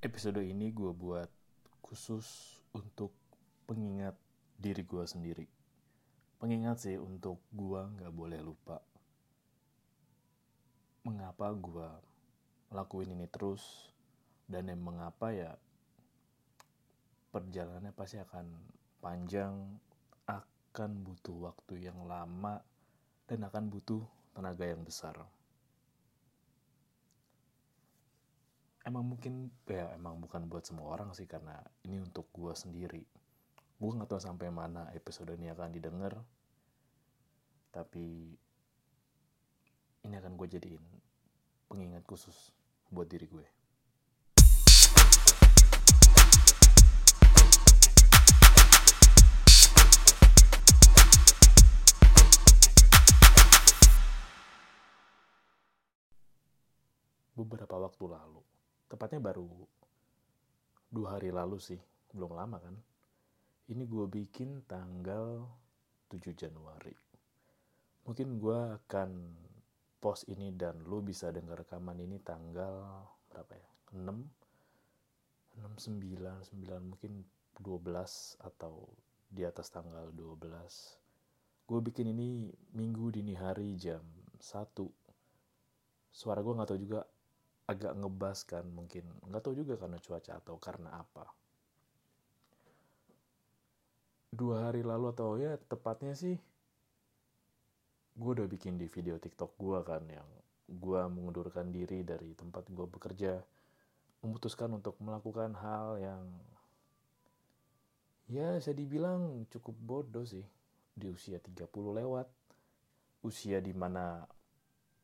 Episode ini gue buat khusus untuk pengingat diri gue sendiri. Pengingat sih untuk gue nggak boleh lupa. Mengapa gue lakuin ini terus dan yang mengapa ya perjalanannya pasti akan panjang, akan butuh waktu yang lama, dan akan butuh tenaga yang besar. Emang mungkin ya emang bukan buat semua orang sih karena ini untuk gue sendiri. Gue nggak tahu sampai mana episode ini akan didengar tapi ini akan gue jadiin pengingat khusus buat diri gue. Beberapa waktu lalu tepatnya baru dua hari lalu sih belum lama kan. Ini gue bikin tanggal 7 Januari. Mungkin gue akan post ini dan lu bisa dengar rekaman ini tanggal berapa ya? 6 6 9 9 mungkin 12 atau di atas tanggal 12 gue bikin ini minggu dini hari jam 1 suara gue nggak tahu juga agak ngebas kan mungkin. Nggak tahu juga karena cuaca atau karena apa. Dua hari lalu atau ya tepatnya sih gue udah bikin di video tiktok gue kan yang gue mengundurkan diri dari tempat gue bekerja memutuskan untuk melakukan hal yang ya saya dibilang cukup bodoh sih. Di usia 30 lewat usia di mana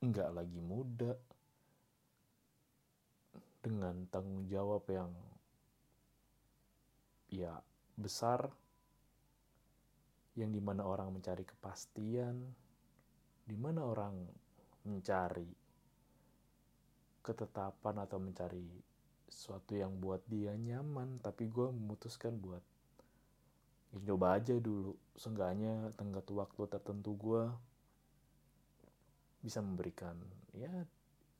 nggak lagi muda dengan tanggung jawab yang ya besar yang di mana orang mencari kepastian di mana orang mencari ketetapan atau mencari sesuatu yang buat dia nyaman tapi gue memutuskan buat ya coba aja dulu. Seenggaknya tenggat waktu tertentu gue bisa memberikan ya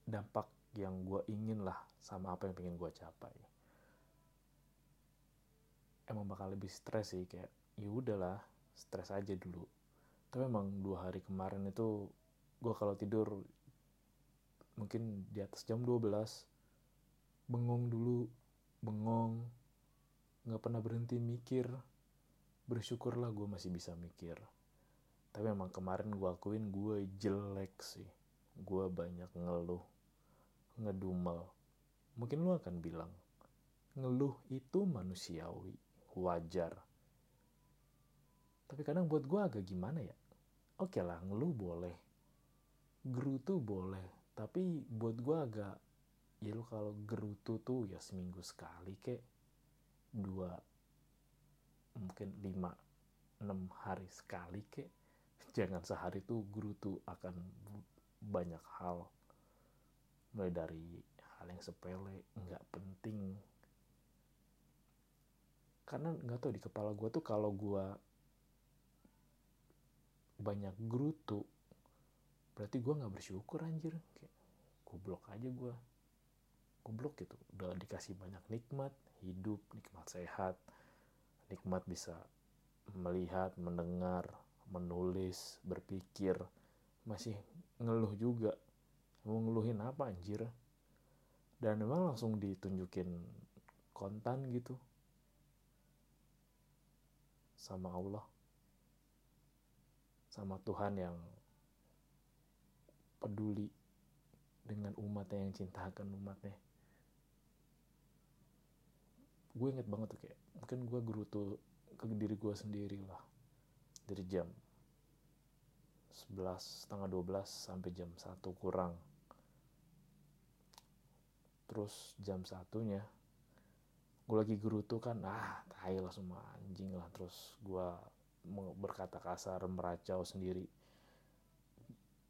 dampak yang gue ingin lah sama apa yang pengen gue capai. Emang bakal lebih stres sih kayak ya udahlah stres aja dulu. Tapi emang dua hari kemarin itu gue kalau tidur mungkin di atas jam 12 bengong dulu bengong nggak pernah berhenti mikir. Bersyukurlah gue masih bisa mikir. Tapi emang kemarin gue akuin gue jelek sih. Gue banyak ngeluh ngedumel. Mungkin lu akan bilang, ngeluh itu manusiawi, wajar. Tapi kadang buat gue agak gimana ya? Oke lah, ngeluh boleh. Gerutu boleh. Tapi buat gue agak, ya lu kalau gerutu tuh ya seminggu sekali kek. Dua, mungkin lima, enam hari sekali kek. Jangan sehari tuh gerutu akan banyak hal mulai dari hal yang sepele nggak penting. Karena nggak tahu di kepala gue tuh kalau gue banyak gerutu berarti gue nggak bersyukur anjir. Kayak goblok aja gue goblok gitu. Udah dikasih banyak nikmat hidup nikmat sehat nikmat bisa melihat mendengar menulis berpikir. Masih ngeluh juga mau ngeluhin apa anjir? Dan memang langsung ditunjukin kontan gitu. Sama Allah. Sama Tuhan yang peduli dengan umatnya yang cintakan umatnya. Gue inget banget tuh kayak mungkin gue guru tuh ke diri gue sendiri lah. Dari jam 11 setengah 12 sampai jam 1 kurang terus jam satunya gue lagi gerutu kan ah tai lah semua anjing lah. Terus gue berkata kasar meracau sendiri.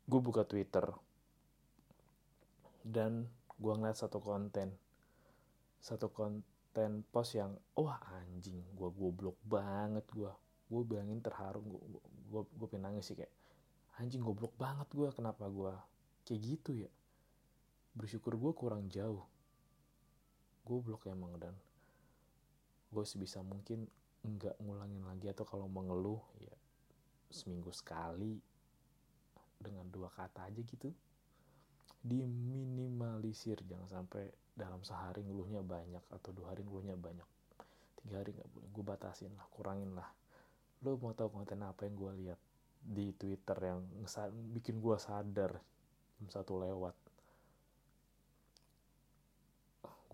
Gue buka twitter. Dan gue ngeliat satu konten. Satu konten post yang wah anjing gue goblok banget gue gue bilangin terharu gue gue gue pengen sih kayak anjing goblok banget gue kenapa gue kayak gitu ya bersyukur gue kurang jauh. Goblok emang dan. Gue sebisa mungkin nggak ngulangin lagi atau kalau mengeluh ya seminggu sekali dengan dua kata aja gitu diminimalisir. Jangan sampai dalam sehari ngeluhnya banyak atau dua hari ngeluhnya banyak. Tiga hari nggak boleh. Gue batasin lah kurangin lah. Lo mau tahu konten apa yang gue lihat di twitter yang bikin gue sadar jam satu lewat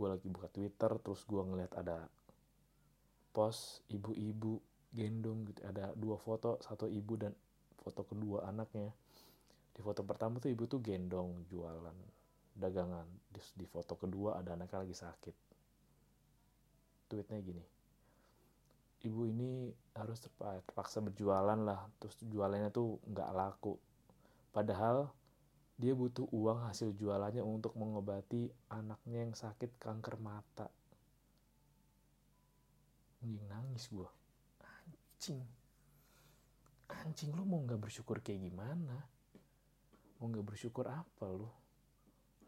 gue lagi buka twitter terus gue ngeliat ada post ibu-ibu gendong gitu. Ada dua foto satu ibu dan foto kedua anaknya. Di foto pertama tuh ibu tuh gendong jualan dagangan. Di, di foto kedua ada anaknya lagi sakit. Tweetnya gini ibu ini harus terpaksa berjualan lah. Terus jualannya tuh nggak laku. Padahal dia butuh uang hasil jualannya untuk mengobati anaknya yang sakit kanker mata. Anjing nangis gue anjing. Anjing lu mau nggak bersyukur kayak gimana? Mau nggak bersyukur apa lu?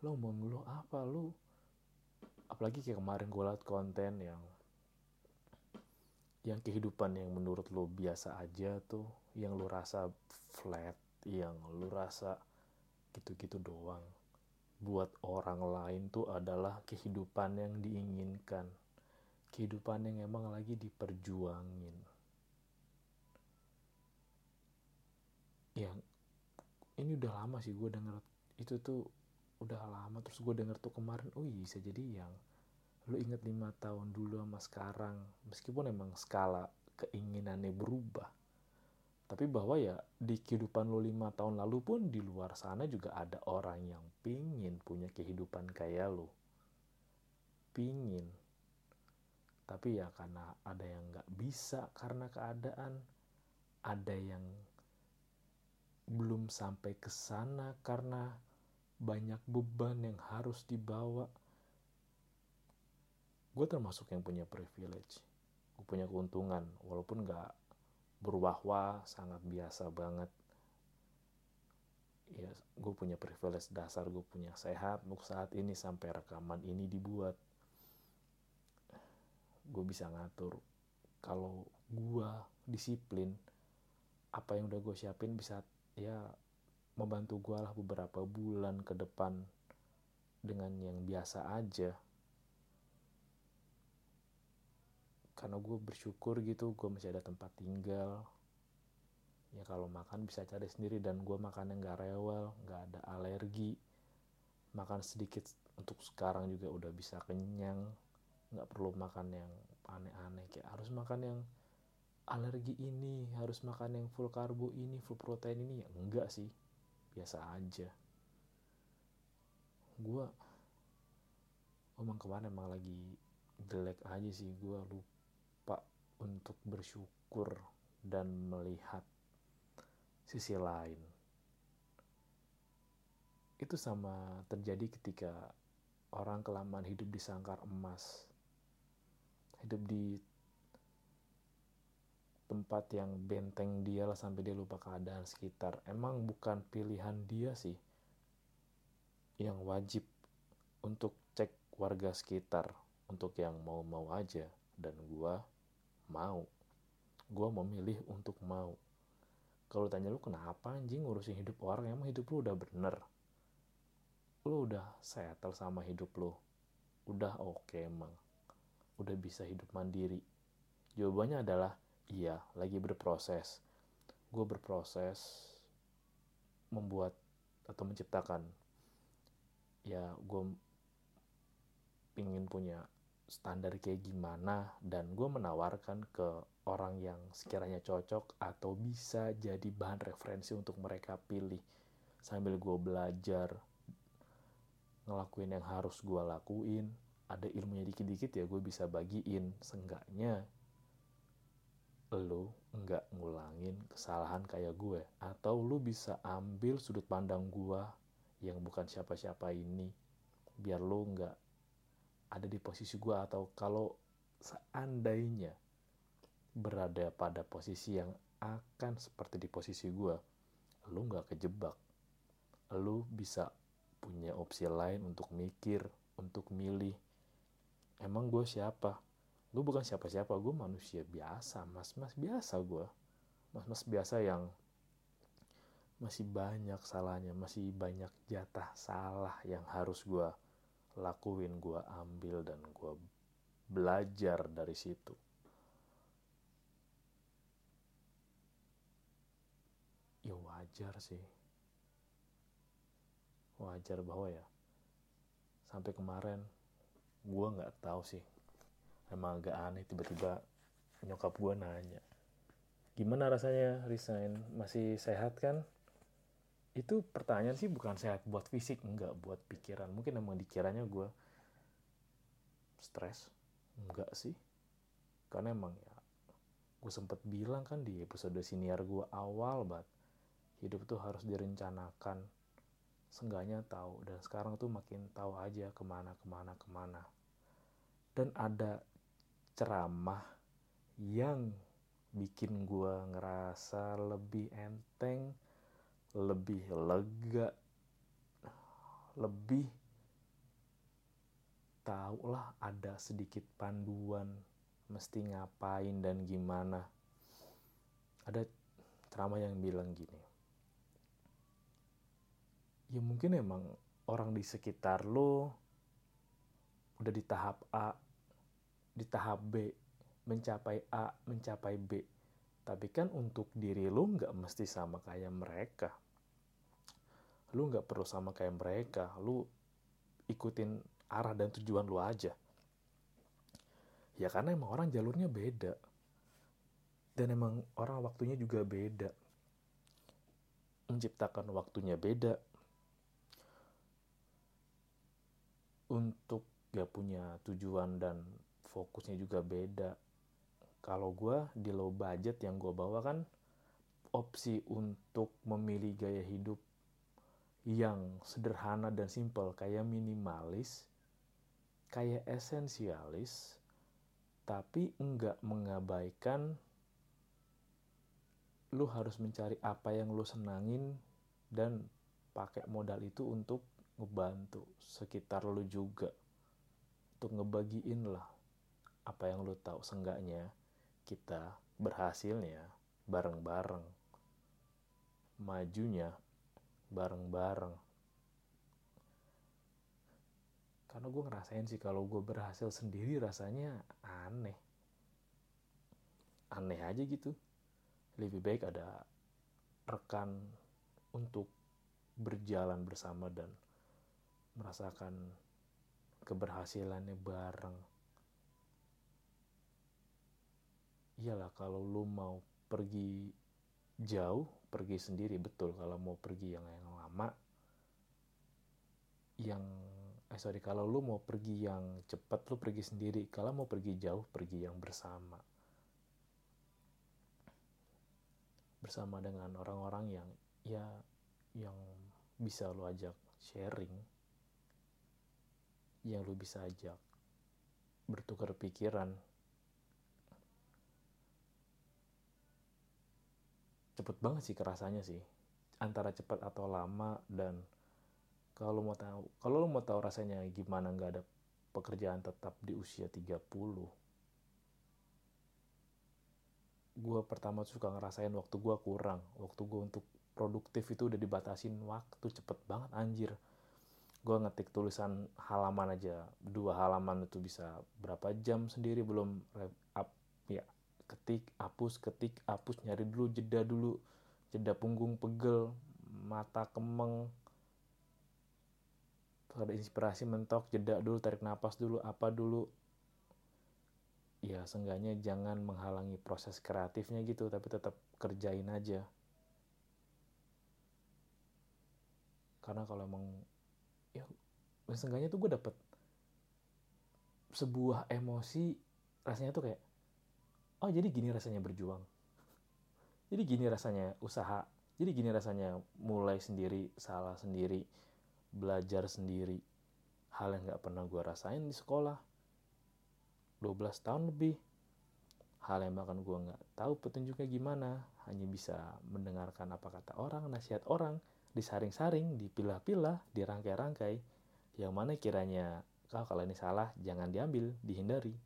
Lo mau ngeluh apa lu? Apalagi kayak kemarin gue liat konten yang yang kehidupan yang menurut lo biasa aja tuh yang lo rasa flat yang lo rasa gitu-gitu doang. Buat orang lain tuh adalah kehidupan yang diinginkan. Kehidupan yang emang lagi diperjuangin. Yang ini udah lama sih gue denger itu tuh udah lama. Terus gue denger tuh kemarin oh iya bisa jadi yang lu inget lima tahun dulu sama sekarang. Meskipun emang skala keinginannya berubah tapi bahwa ya di kehidupan lu lima tahun lalu pun di luar sana juga ada orang yang pingin punya kehidupan kayak lu. Pingin. Tapi ya karena ada yang nggak bisa karena keadaan ada yang belum sampai ke sana karena banyak beban yang harus dibawa. Gue termasuk yang punya privilege. Gue punya keuntungan walaupun gak berwah-wah sangat biasa banget. Ya gue punya privilege dasar gue punya sehat untuk saat ini sampai rekaman ini dibuat. Gue bisa ngatur kalau gue disiplin apa yang udah gue siapin bisa ya membantu gue lah beberapa bulan ke depan dengan yang biasa aja karena gue bersyukur gitu gue masih ada tempat tinggal. Ya kalau makan bisa cari sendiri dan gue makan yang gak rewel gak ada alergi. Makan sedikit untuk sekarang juga udah bisa kenyang. Nggak perlu makan yang aneh-aneh kayak harus makan yang alergi ini harus makan yang full karbo ini full protein ini. Ya enggak sih biasa aja. Gue emang kemarin emang lagi jelek aja sih gue lupa untuk bersyukur dan melihat sisi lain itu sama terjadi ketika orang kelamaan hidup di sangkar emas hidup di tempat yang benteng dia lah sampai dia lupa keadaan sekitar. Emang bukan pilihan dia sih yang wajib untuk cek warga sekitar untuk yang mau-mau aja dan gua mau. Gua memilih untuk mau. Kalau tanya lu kenapa anjing ngurusin hidup orang, emang hidup lu udah bener. Lu udah settle sama hidup lu. Udah oke okay, emang. Udah bisa hidup mandiri. Jawabannya adalah iya lagi berproses gue berproses membuat atau menciptakan ya gue pingin punya standar kayak gimana dan gue menawarkan ke orang yang sekiranya cocok atau bisa jadi bahan referensi untuk mereka pilih. Sambil gue belajar ngelakuin yang harus gue lakuin ada ilmunya dikit-dikit ya gue bisa bagiin. Seenggaknya lu nggak ngulangin kesalahan kayak gue atau lu bisa ambil sudut pandang gue yang bukan siapa-siapa ini biar lu nggak ada di posisi gue atau kalau seandainya berada pada posisi yang akan seperti di posisi gue lu nggak kejebak. Lu bisa punya opsi lain untuk mikir untuk milih emang gue siapa? Gue bukan siapa-siapa gue manusia biasa mas-mas biasa gue mas-mas biasa yang masih banyak salahnya masih banyak jatah salah yang harus gue lakuin gue ambil dan gue belajar dari situ. Ya wajar sih. Wajar bahwa ya sampai kemarin gue nggak tahu sih. Emang agak aneh tiba-tiba nyokap gue nanya gimana rasanya resign? Masih sehat kan itu pertanyaan sih bukan sehat buat fisik enggak buat pikiran. Mungkin emang dikiranya gue stres enggak sih. Karena emang ya gue sempet bilang kan di episode senior gue awal banget hidup tuh harus direncanakan seenggaknya tahu. Dan sekarang tuh makin tahu aja ke mana ke mana ke mana. Dan ada ceramah yang bikin gue ngerasa lebih enteng lebih lega lebih tahu lah ada sedikit panduan mesti ngapain dan gimana. Ada ceramah yang bilang gini ya mungkin emang orang di sekitar lo udah di tahap A di tahap B mencapai A mencapai B tapi kan untuk diri lo nggak mesti sama kayak mereka. Lu nggak perlu sama kayak mereka. Lu ikutin arah dan tujuan lu aja. Ya karena emang orang jalurnya beda. Dan emang orang waktunya juga beda. Menciptakan waktunya beda. Untuk gak punya tujuan dan fokusnya juga beda kalau gue di low budget yang gue bawa kan opsi untuk memilih gaya hidup yang sederhana dan simpel kayak minimalis, kayak esensialis, tapi enggak mengabaikan lu harus mencari apa yang lu senangin dan pakai modal itu untuk ngebantu sekitar lu juga. Untuk ngebagiin lah apa yang lu tahu seenggaknya kita berhasilnya bareng-bareng. Majunya bareng-bareng. Karena gue ngerasain sih kalau gue berhasil sendiri rasanya aneh. Aneh aja gitu. Lebih baik ada rekan untuk berjalan bersama dan merasakan keberhasilannya bareng iyalah kalau lu mau pergi jauh pergi sendiri betul. Kalau mau pergi yang yang lama yang eh sorry kalau lu mau pergi yang cepat lu pergi sendiri. Kalau mau pergi jauh pergi yang bersama. Bersama dengan orang-orang yang ya yang bisa lu ajak sharing. Yang lu bisa ajak bertukar pikiran cepet banget sih kerasanya sih. Antara cepat atau lama dan kalau mau tahu kalau lo mau tahu rasanya gimana nggak ada pekerjaan tetap di usia 30 gue pertama suka ngerasain waktu gue kurang waktu gue untuk produktif itu udah dibatasin waktu cepet banget anjir. Gue ngetik tulisan halaman aja dua halaman itu bisa berapa jam sendiri belum ketik hapus ketik hapus nyari dulu jeda dulu. Jeda punggung pegel mata kemeng. Terus ada inspirasi mentok jeda dulu tarik nafas dulu apa dulu. Ya seenggaknya jangan menghalangi proses kreatifnya gitu tapi tetap kerjain aja. Karena kalau emang ya seenggaknya tuh gue dapet sebuah emosi rasanya tuh kayak oh jadi gini rasanya berjuang. Jadi gini rasanya usaha. Jadi gini rasanya mulai sendiri salah sendiri belajar sendiri. Hal yang gak pernah gue rasain di sekolah. 12 tahun lebih hal yang bahkan gue gak tahu petunjuknya gimana. Hanya bisa mendengarkan apa kata orang nasihat orang disaring-saring dipilah-pilah dirangkai-rangkai. Yang mana kiranya kalau ini salah jangan diambil dihindari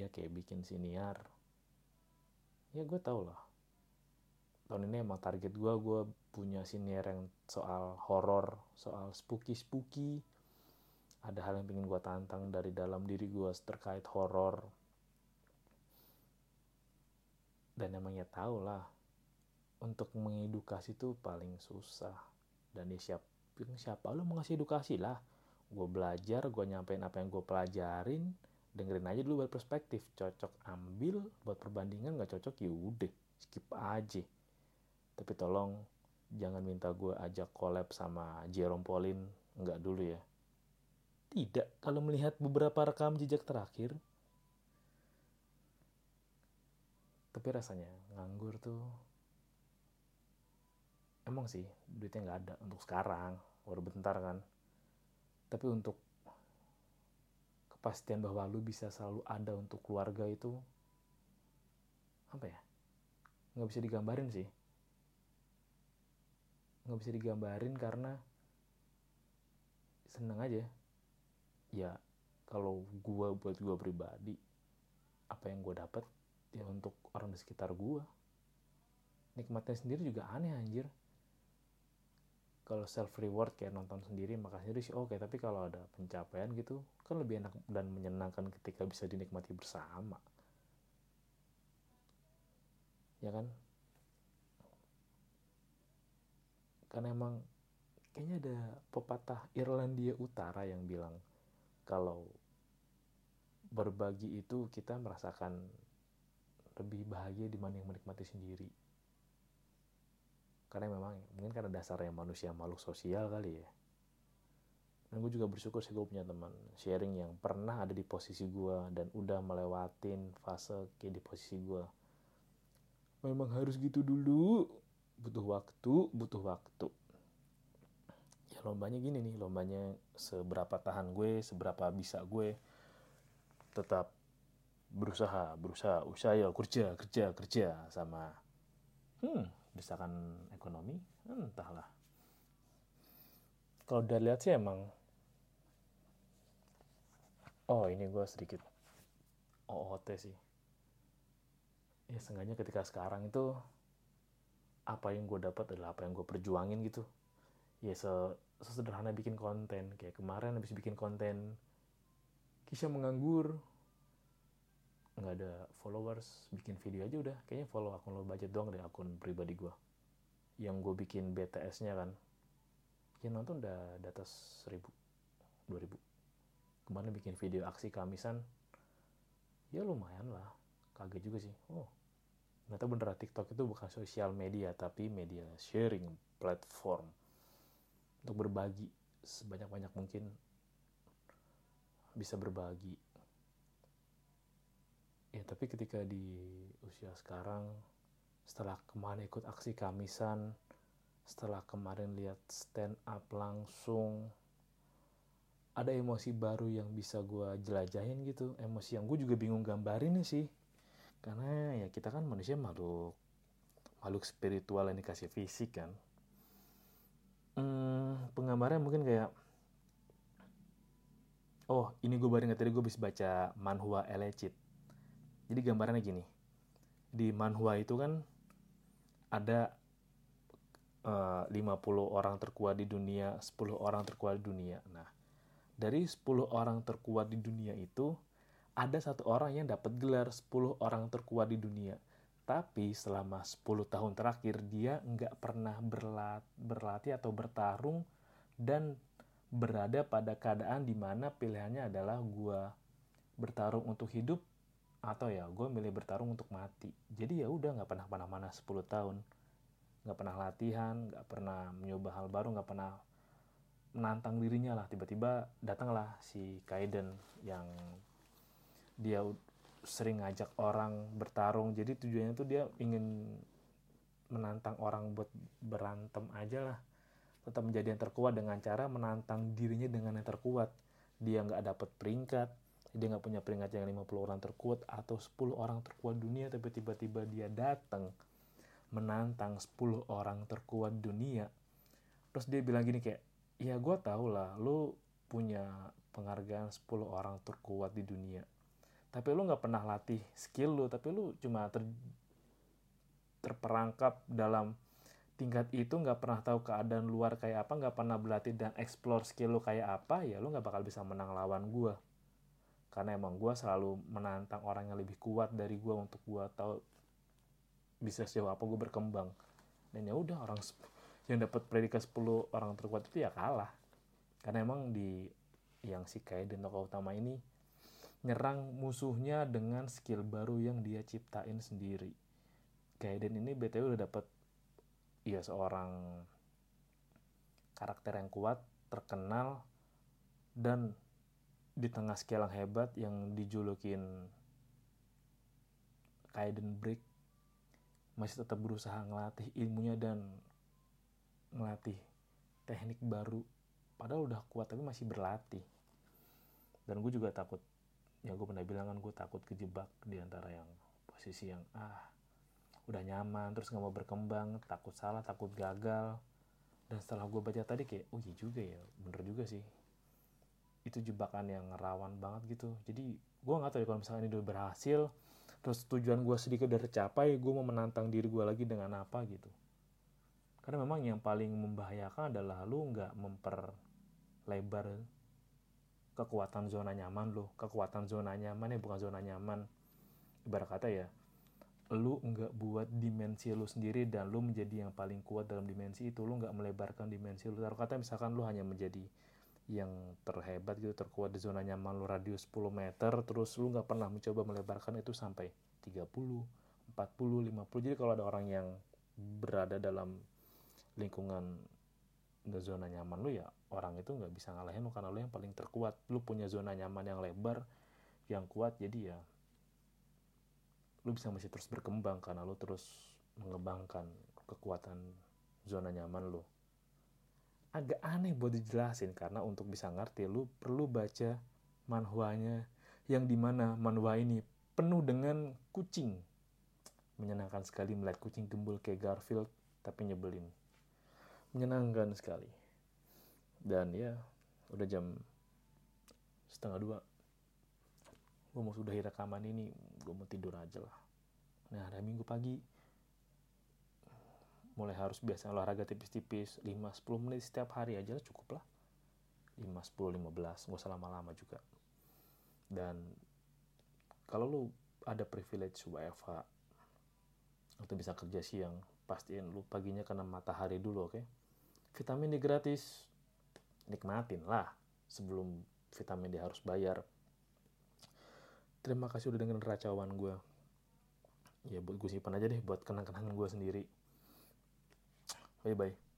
ya kayak bikin siniar. Ya gue tau lah. Tahun ini emang target gue gue punya siniar yang soal horor soal spooky spooky ada hal yang pengen gue tantang dari dalam diri gue terkait horor. Dan emangnya tau lah untuk mengedukasi tuh paling susah. Dan ya siap siapa lu mau ngasih edukasi lah? Gue belajar gue nyampein apa yang gue pelajarin dengerin aja dulu buat perspektif. Cocok ambil buat perbandingan nggak cocok ya udah skip aja. Tapi tolong jangan minta gue ajak collab sama Jerome Pauline nggak dulu ya. Tidak kalau melihat beberapa rekam jejak terakhir. Tapi rasanya nganggur tuh. Emang sih duitnya nggak ada untuk sekarang baru bentar kan. Tapi untuk kepastian bahwa lu bisa selalu ada untuk keluarga itu apa ya? Nggak bisa digambarin sih. Nggak bisa digambarin karena seneng aja. Ya kalau gua buat gua pribadi apa yang gua dapat ya untuk orang di sekitar gua. Nikmatnya sendiri juga aneh anjir kalau self reward kayak nonton sendiri makan sendiri sih oke. Tapi kalau ada pencapaian gitu kan lebih enak dan menyenangkan ketika bisa dinikmati bersama. Ya kan? Karena emang kayaknya ada pepatah Irlandia Utara yang bilang kalau berbagi itu kita merasakan lebih bahagia dibanding menikmati sendiri karena memang mungkin karena dasarnya manusia makhluk sosial kali ya. Dan gue juga bersyukur sih gue punya teman sharing yang pernah ada di posisi gue dan udah melewatin fase kayak di posisi gue memang harus gitu dulu. Butuh waktu butuh waktu. Ya lombanya gini nih lombanya seberapa tahan gue seberapa bisa gue tetap berusaha berusaha usaha ya kerja kerja kerja sama hmm desakan ekonomi entahlah. Kalau udah lihat sih emang. Oh ini gue sedikit. OOT sih. Ya seenggaknya ketika sekarang itu apa yang gue dapat adalah apa yang gue perjuangin gitu. Ya se sesederhana bikin konten. Kayak kemarin habis bikin konten Kisah menganggur nggak ada followers bikin video aja udah. Kayaknya follow akun lo budget doang deh akun pribadi gue yang gue bikin BTS nya kan. Ya nonton udah di atas seribu dua ribu. Kemarin bikin video aksi kamisan ya lumayan lah. Kaget juga sih. Oh ternyata bener TikTok itu bukan sosial media tapi media sharing platform. Untuk berbagi sebanyak-banyak mungkin. Bisa berbagi ya tapi ketika di usia sekarang setelah kemarin ikut aksi kamisan setelah kemarin lihat stand up langsung ada emosi baru yang bisa gue jelajahin gitu. Emosi yang gue juga bingung gambarin sih. Karena ya kita kan manusia makhluk makhluk spiritual yang dikasih fisik kan. Hmm, penggambarannya mungkin kayak oh ini gue baru ingat tadi gue bisa baca manhua Elecit jadi gambarannya gini. Di manhwa itu kan ada eh, uh, 50 orang terkuat di dunia, 10 orang terkuat di dunia. Nah, dari 10 orang terkuat di dunia itu ada satu orang yang dapat gelar 10 orang terkuat di dunia. Tapi selama 10 tahun terakhir dia nggak pernah berlat berlatih atau bertarung dan berada pada keadaan di mana pilihannya adalah gua bertarung untuk hidup atau ya gue milih bertarung untuk mati. Jadi ya udah nggak pernah pernah mana 10 tahun. Nggak pernah latihan nggak pernah mencoba hal baru nggak pernah menantang dirinya lah. Tiba-tiba datanglah si Kaiden yang dia sering ngajak orang bertarung. Jadi tujuannya tuh dia ingin menantang orang buat berantem aja lah. Tetap menjadi yang terkuat dengan cara menantang dirinya dengan yang terkuat. Dia nggak dapat peringkat dia nggak punya peringkat yang 50 orang terkuat atau 10 orang terkuat dunia tapi tiba-tiba dia datang menantang 10 orang terkuat dunia. Terus dia bilang gini kayak ya gue tau lah lu punya penghargaan 10 orang terkuat di dunia. Tapi lu nggak pernah latih skill lu tapi lu cuma ter, terperangkap dalam tingkat itu nggak pernah tahu keadaan luar kayak apa nggak pernah berlatih dan explore skill lu kayak apa ya lu nggak bakal bisa menang lawan gue karena emang gue selalu menantang orang yang lebih kuat dari gue untuk gue tahu bisa sejauh apa gue berkembang dan ya udah orang yang dapat predikat 10 orang terkuat itu ya kalah karena emang di yang si Kaiden tokoh utama ini nyerang musuhnya dengan skill baru yang dia ciptain sendiri. Kaiden ini BTW udah dapat ya seorang karakter yang kuat, terkenal dan di tengah skill yang hebat yang dijulukin Kaiden Break masih tetap berusaha ngelatih ilmunya dan ngelatih teknik baru. Padahal udah kuat tapi masih berlatih. Dan gue juga takut ya gue pernah bilang kan gue takut kejebak di antara yang posisi yang ah udah nyaman terus nggak mau berkembang takut salah takut gagal. Dan setelah gue baca tadi kayak oh iya juga ya bener juga sih itu jebakan yang rawan banget gitu. Jadi gue nggak tahu ya kalau misalnya ini udah berhasil terus tujuan gue sedikit udah tercapai gue mau menantang diri gue lagi dengan apa gitu. Karena memang yang paling membahayakan adalah lu nggak memperlebar kekuatan zona nyaman lo kekuatan zona nyaman ya bukan zona nyaman ibarat kata ya lu nggak buat dimensi lu sendiri dan lu menjadi yang paling kuat dalam dimensi itu. Lu nggak melebarkan dimensi lu. Taruh kata misalkan lu hanya menjadi yang terhebat gitu terkuat di zona nyaman lu radius 10 meter terus lu nggak pernah mencoba melebarkan itu sampai 30 40 50 jadi kalau ada orang yang berada dalam lingkungan zona nyaman lu ya orang itu nggak bisa ngalahin lu karena lu yang paling terkuat. Lu punya zona nyaman yang lebar yang kuat jadi ya lu bisa masih terus berkembang karena lu terus mengembangkan kekuatan zona nyaman lu agak aneh buat dijelasin karena untuk bisa ngerti lu perlu baca manhwanya yang di mana manhwa ini penuh dengan kucing. Menyenangkan sekali melihat kucing gembul kayak Garfield tapi nyebelin. Menyenangkan sekali. Dan ya udah jam setengah dua. Gue mau sudahi rekaman ini gue mau tidur aja lah. Nah hari minggu pagi mulai harus biasa olahraga tipis-tipis 5-10 menit setiap hari aja lah cukup lah. 5-10-15 gak usah lama-lama juga. Dan kalau lu ada privilege WFH atau bisa kerja siang pastiin lu paginya kena matahari dulu oke? Okay? vitamin D gratis nikmatin lah sebelum vitamin D harus bayar. Terima kasih udah dengerin racauan gue ya buat gue simpan aja deh buat kenang-kenangan gue sendiri bye bye